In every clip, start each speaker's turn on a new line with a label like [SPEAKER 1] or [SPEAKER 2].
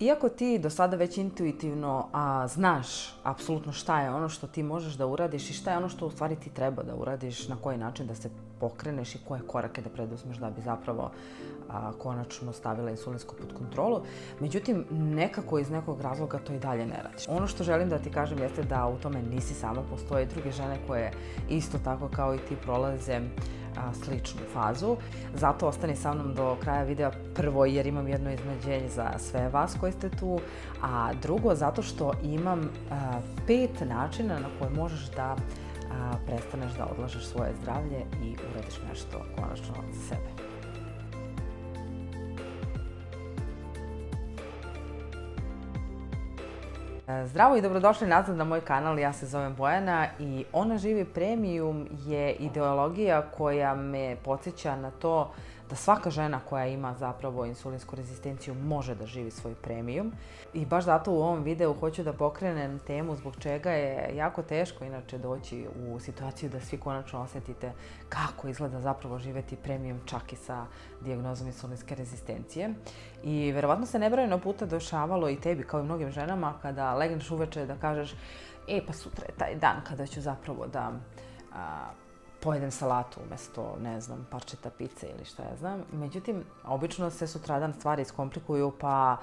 [SPEAKER 1] iako ti do sada već intuitivno a, znaš apsolutno šta je ono što ti možeš da uradiš i šta je ono što u stvari ti treba da uradiš, na koji način da se pokreneš i koje korake da preduzmeš da bi zapravo konačno stavila insulinsku pod kontrolu. Međutim, nekako iz nekog razloga to i dalje ne radiš. Ono što želim da ti kažem jeste da u tome nisi sama, postoje druge žene koje isto tako kao i ti prolaze sličnu fazu. Zato ostani sa mnom do kraja videa prvo jer imam jedno iznadženje za sve vas koji ste tu, a drugo zato što imam pet načina na koje možeš da prestaneš da odlažeš svoje zdravlje i uradiš nešto konačno za sebe. E, zdravo i dobrodošli nazad na moj kanal, ja se zovem Bojana i Ona živi premium je ideologija koja me podsjeća na to da svaka žena koja ima zapravo insulinsku rezistenciju može da živi svoj premium. I baš zato u ovom videu hoću da pokrenem temu zbog čega je jako teško inače doći u situaciju da svi konačno osjetite kako izgleda zapravo živjeti premium čak i sa dijagnozom insulinske rezistencije. I verovatno se nebrojeno puta došavalo i tebi kao i mnogim ženama kada legneš uveče da kažeš e pa sutra je taj dan kada ću zapravo da pojedem salatu umjesto, ne znam, parčeta pice ili šta ja znam. Međutim, obično se sutradan stvari iskomplikuju pa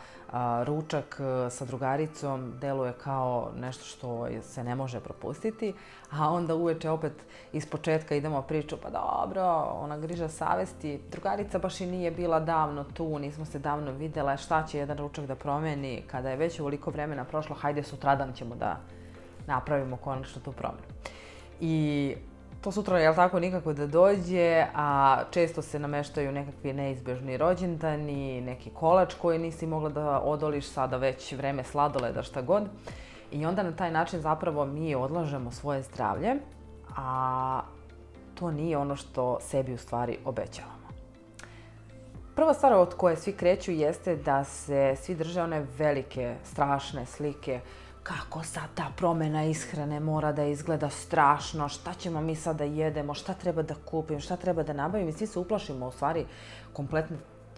[SPEAKER 1] ručak e, sa drugaricom deluje kao nešto što se ne može propustiti, a onda uveče opet iz početka idemo priču pa dobro, ona griža savesti, drugarica baš i nije bila davno tu, nismo se davno vidjela, šta će jedan ručak da promeni, kada je već ovoliko vremena prošlo, hajde sutradan ćemo da napravimo konačno tu promjenu. I to sutra, jel tako, nikako da dođe, a često se nameštaju nekakvi neizbježni rođendani, neki kolač koji nisi mogla da odoliš sada već vreme sladoleda, šta god. I onda na taj način zapravo mi odlažemo svoje zdravlje, a to nije ono što sebi u stvari obećavamo. Prva stvar od koje svi kreću jeste da se svi drže one velike, strašne slike kako sad ta promjena ishrane mora da izgleda strašno, šta ćemo mi sad da jedemo, šta treba da kupim, šta treba da nabavim i svi se uplašimo u stvari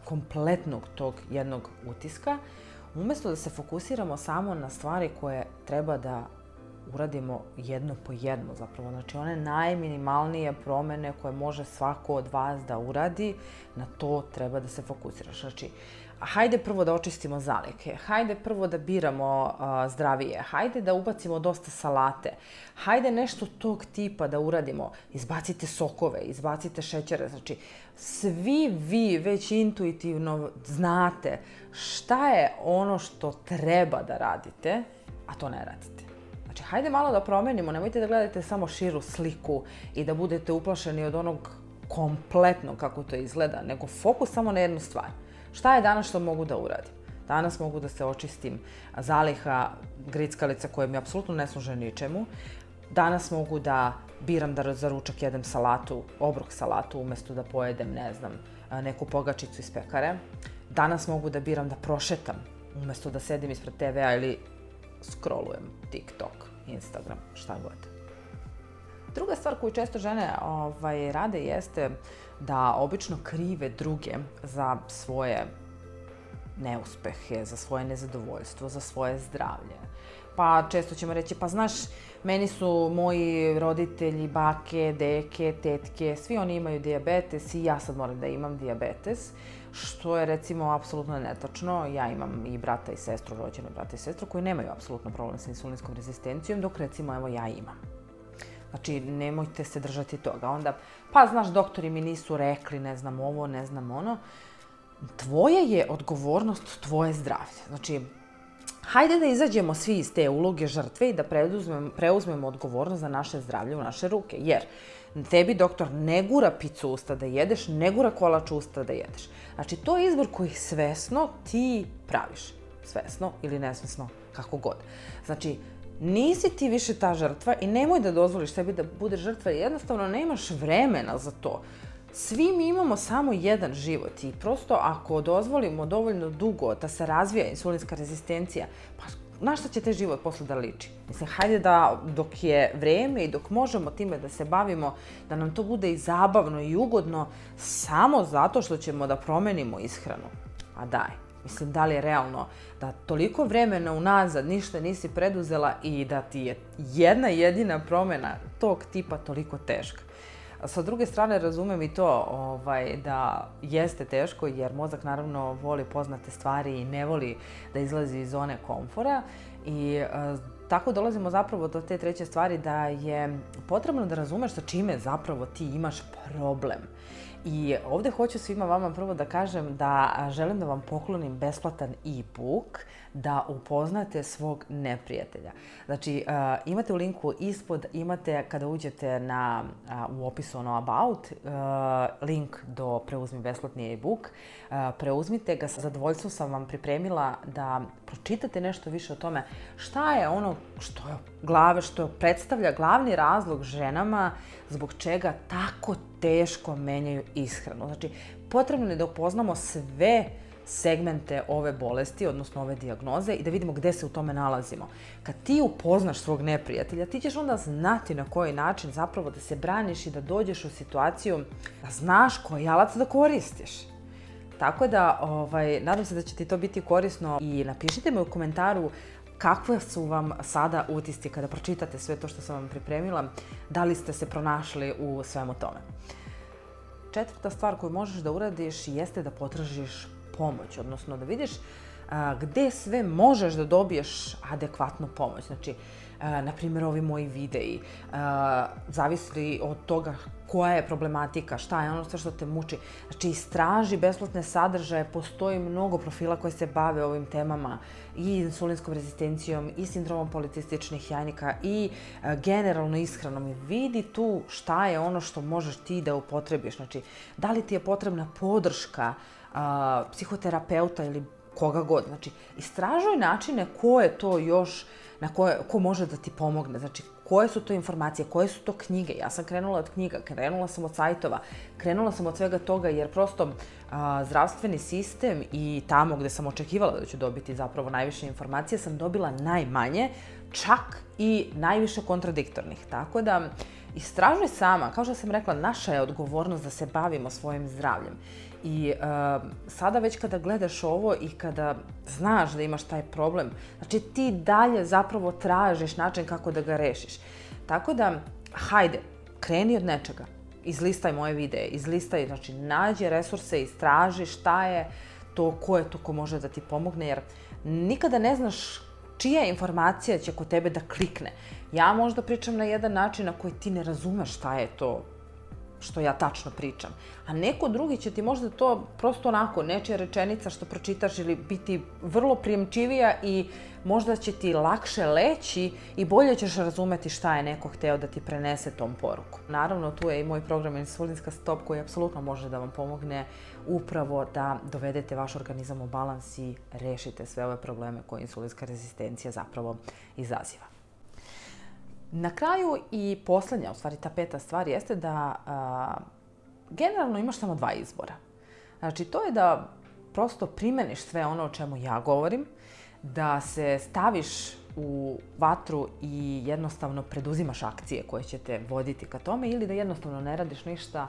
[SPEAKER 1] kompletnog tog jednog utiska. Umjesto da se fokusiramo samo na stvari koje treba da uradimo jedno po jedno zapravo. Znači one najminimalnije promjene koje može svako od vas da uradi, na to treba da se fokusiraš. Znači hajde prvo da očistimo zalike, hajde prvo da biramo zdravije, hajde da ubacimo dosta salate, hajde nešto tog tipa da uradimo, izbacite sokove, izbacite šećere, znači svi vi već intuitivno znate šta je ono što treba da radite, a to ne radite. Znači, hajde malo da promenimo, nemojte da gledate samo širu sliku i da budete uplašeni od onog kompletno kako to izgleda, nego fokus samo na jednu stvar – Šta je danas što mogu da uradim? Danas mogu da se očistim zaliha grickalica koje mi apsolutno ne služe ničemu. Danas mogu da biram da za ručak jedem salatu, obrok salatu, umjesto da pojedem, ne znam, neku pogačicu iz pekare. Danas mogu da biram da prošetam, umjesto da sedim ispred TV-a ili scrollujem TikTok, Instagram, šta god. Druga stvar koju često žene ovaj, rade jeste da obično krive druge za svoje neuspehe, za svoje nezadovoljstvo, za svoje zdravlje. Pa često ćemo reći, pa znaš, meni su moji roditelji, bake, deke, tetke, svi oni imaju diabetes i ja sad moram da imam diabetes, što je recimo apsolutno netočno. Ja imam i brata i sestru, rođenu brata i sestru, koji nemaju apsolutno problem sa insulinskom rezistencijom, dok recimo evo ja imam. Znači, nemojte se držati toga. Onda, pa znaš, doktori mi nisu rekli, ne znam ovo, ne znam ono. Tvoje je odgovornost, tvoje zdravlje. Znači, hajde da izađemo svi iz te uloge žrtve i da preuzmemo, odgovornost za naše zdravlje u naše ruke. Jer tebi doktor ne gura picu usta da jedeš, ne gura kolač usta da jedeš. Znači, to je izbor koji svesno ti praviš. Svesno ili nesvesno, kako god. Znači, nisi ti više ta žrtva i nemoj da dozvoliš sebi da bude žrtva jednostavno nemaš vremena za to. Svi mi imamo samo jedan život i prosto ako dozvolimo dovoljno dugo da se razvija insulinska rezistencija, pa na što će te život posle da liči? Mislim, hajde da dok je vreme i dok možemo time da se bavimo, da nam to bude i zabavno i ugodno samo zato što ćemo da promenimo ishranu. A daj. Mislim, da li je realno da toliko vremena unazad ništa nisi preduzela i da ti je jedna jedina promjena tog tipa toliko teška? Sa druge strane razumijem i to ovaj, da jeste teško jer mozak naravno voli poznate stvari i ne voli da izlazi iz zone komfora i e, tako dolazimo zapravo do te treće stvari da je potrebno da razumeš sa čime zapravo ti imaš problem i ovdje hoću svima vama prvo da kažem da želim da vam poklonim besplatan e-book da upoznate svog neprijatelja. Znači, imate u linku ispod, imate kada uđete na, u opisu ono about, link do preuzmi besplatni e-book. Preuzmite ga, sa zadovoljstvom sam vam pripremila da pročitate nešto više o tome šta je ono što je glave, što predstavlja glavni razlog ženama zbog čega tako teško menjaju ishranu. Znači, potrebno je da upoznamo sve segmente ove bolesti, odnosno ove dijagnoze i da vidimo gdje se u tome nalazimo. Kad ti upoznaš svog neprijatelja, ti ćeš onda znati na koji način zapravo da se braniš i da dođeš u situaciju da znaš koji alac da koristiš. Tako da, ovaj, nadam se da će ti to biti korisno i napišite mi u komentaru kakve su vam sada utisci kada pročitate sve to što sam vam pripremila, da li ste se pronašli u svemu tome. Četvrta stvar koju možeš da uradiš jeste da potražiš pomoć, odnosno da vidiš gde sve možeš da dobiješ adekvatnu pomoć. Znači, na primjer, ovi moji videi, zavisli od toga koja je problematika, šta je ono sve što te muči. Znači, istraži besplatne sadržaje, postoji mnogo profila koji se bave ovim temama i insulinskom rezistencijom i sindromom policističnih jajnika i generalno ishranom i vidi tu šta je ono što možeš ti da upotrebiš. Znači, da li ti je potrebna podrška psihoterapeuta ili koga god. Znači, istražuj načine ko je to još, na koje, ko može da ti pomogne. Znači, koje su to informacije, koje su to knjige. Ja sam krenula od knjiga, krenula sam od sajtova, krenula sam od svega toga jer prosto zdravstveni sistem i tamo gdje sam očekivala da ću dobiti zapravo najviše informacije sam dobila najmanje, čak i najviše kontradiktornih. Tako da istražuj sama, kao što sam rekla, naša je odgovornost da se bavimo svojim zdravljem. I sada već kada gledaš ovo i kada znaš da imaš taj problem, znači ti dalje zapravo tražiš način kako da ga rešiš. Tako da, hajde, kreni od nečega. Izlistaj moje videe, izlistaj, znači nađi resurse, istraži šta je to, ko je to ko može da ti pomogne, jer nikada ne znaš čija informacija će kod tebe da klikne. Ja možda pričam na jedan način na koji ti ne razumeš šta je to što ja tačno pričam. A neko drugi će ti možda to prosto onako, neće rečenica što pročitaš ili biti vrlo prijemčivija i možda će ti lakše leći i bolje ćeš razumeti šta je neko hteo da ti prenese tom poruku. Naravno, tu je i moj program Insulinska stop koji apsolutno može da vam pomogne upravo da dovedete vaš organizam u balans i rešite sve ove probleme koje insulinska rezistencija zapravo izaziva. Na kraju i posljednja, u stvari ta peta stvar, jeste da generalno imaš samo dva izbora. Znači, to je da prosto primeniš sve ono o čemu ja govorim, da se staviš u vatru i jednostavno preduzimaš akcije koje će te voditi ka tome ili da jednostavno ne radiš ništa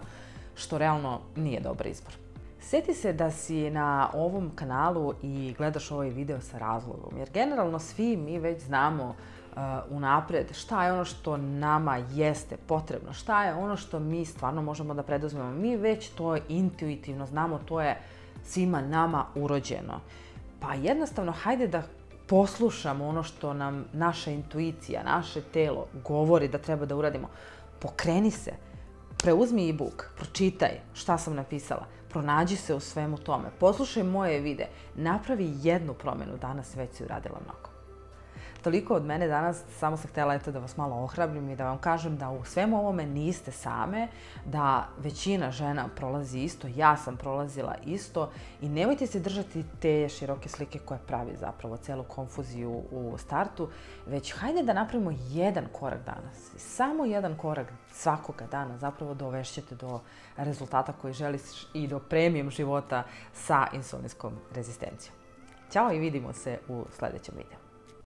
[SPEAKER 1] što realno nije dobar izbor. Sjeti se da si na ovom kanalu i gledaš ovaj video sa razlogom, jer generalno svi mi već znamo Uh, unapred šta je ono što nama jeste potrebno, šta je ono što mi stvarno možemo da preduzmemo. Mi već to intuitivno znamo, to je svima nama urođeno. Pa jednostavno, hajde da poslušamo ono što nam naša intuicija, naše telo govori da treba da uradimo. Pokreni se, preuzmi e-book, pročitaj šta sam napisala, pronađi se u svemu tome, poslušaj moje vide, napravi jednu promjenu, danas već si uradila mnogo. Toliko od mene danas, samo sam htjela eto da vas malo ohrabrim i da vam kažem da u svemu ovome niste same, da većina žena prolazi isto, ja sam prolazila isto i nemojte se držati te široke slike koje pravi zapravo celu konfuziju u startu, već hajde da napravimo jedan korak danas. Samo jedan korak svakoga dana zapravo dovešćete do rezultata koji želiš i do premijem života sa insulinskom rezistencijom. Ćao i vidimo se u sljedećem videu.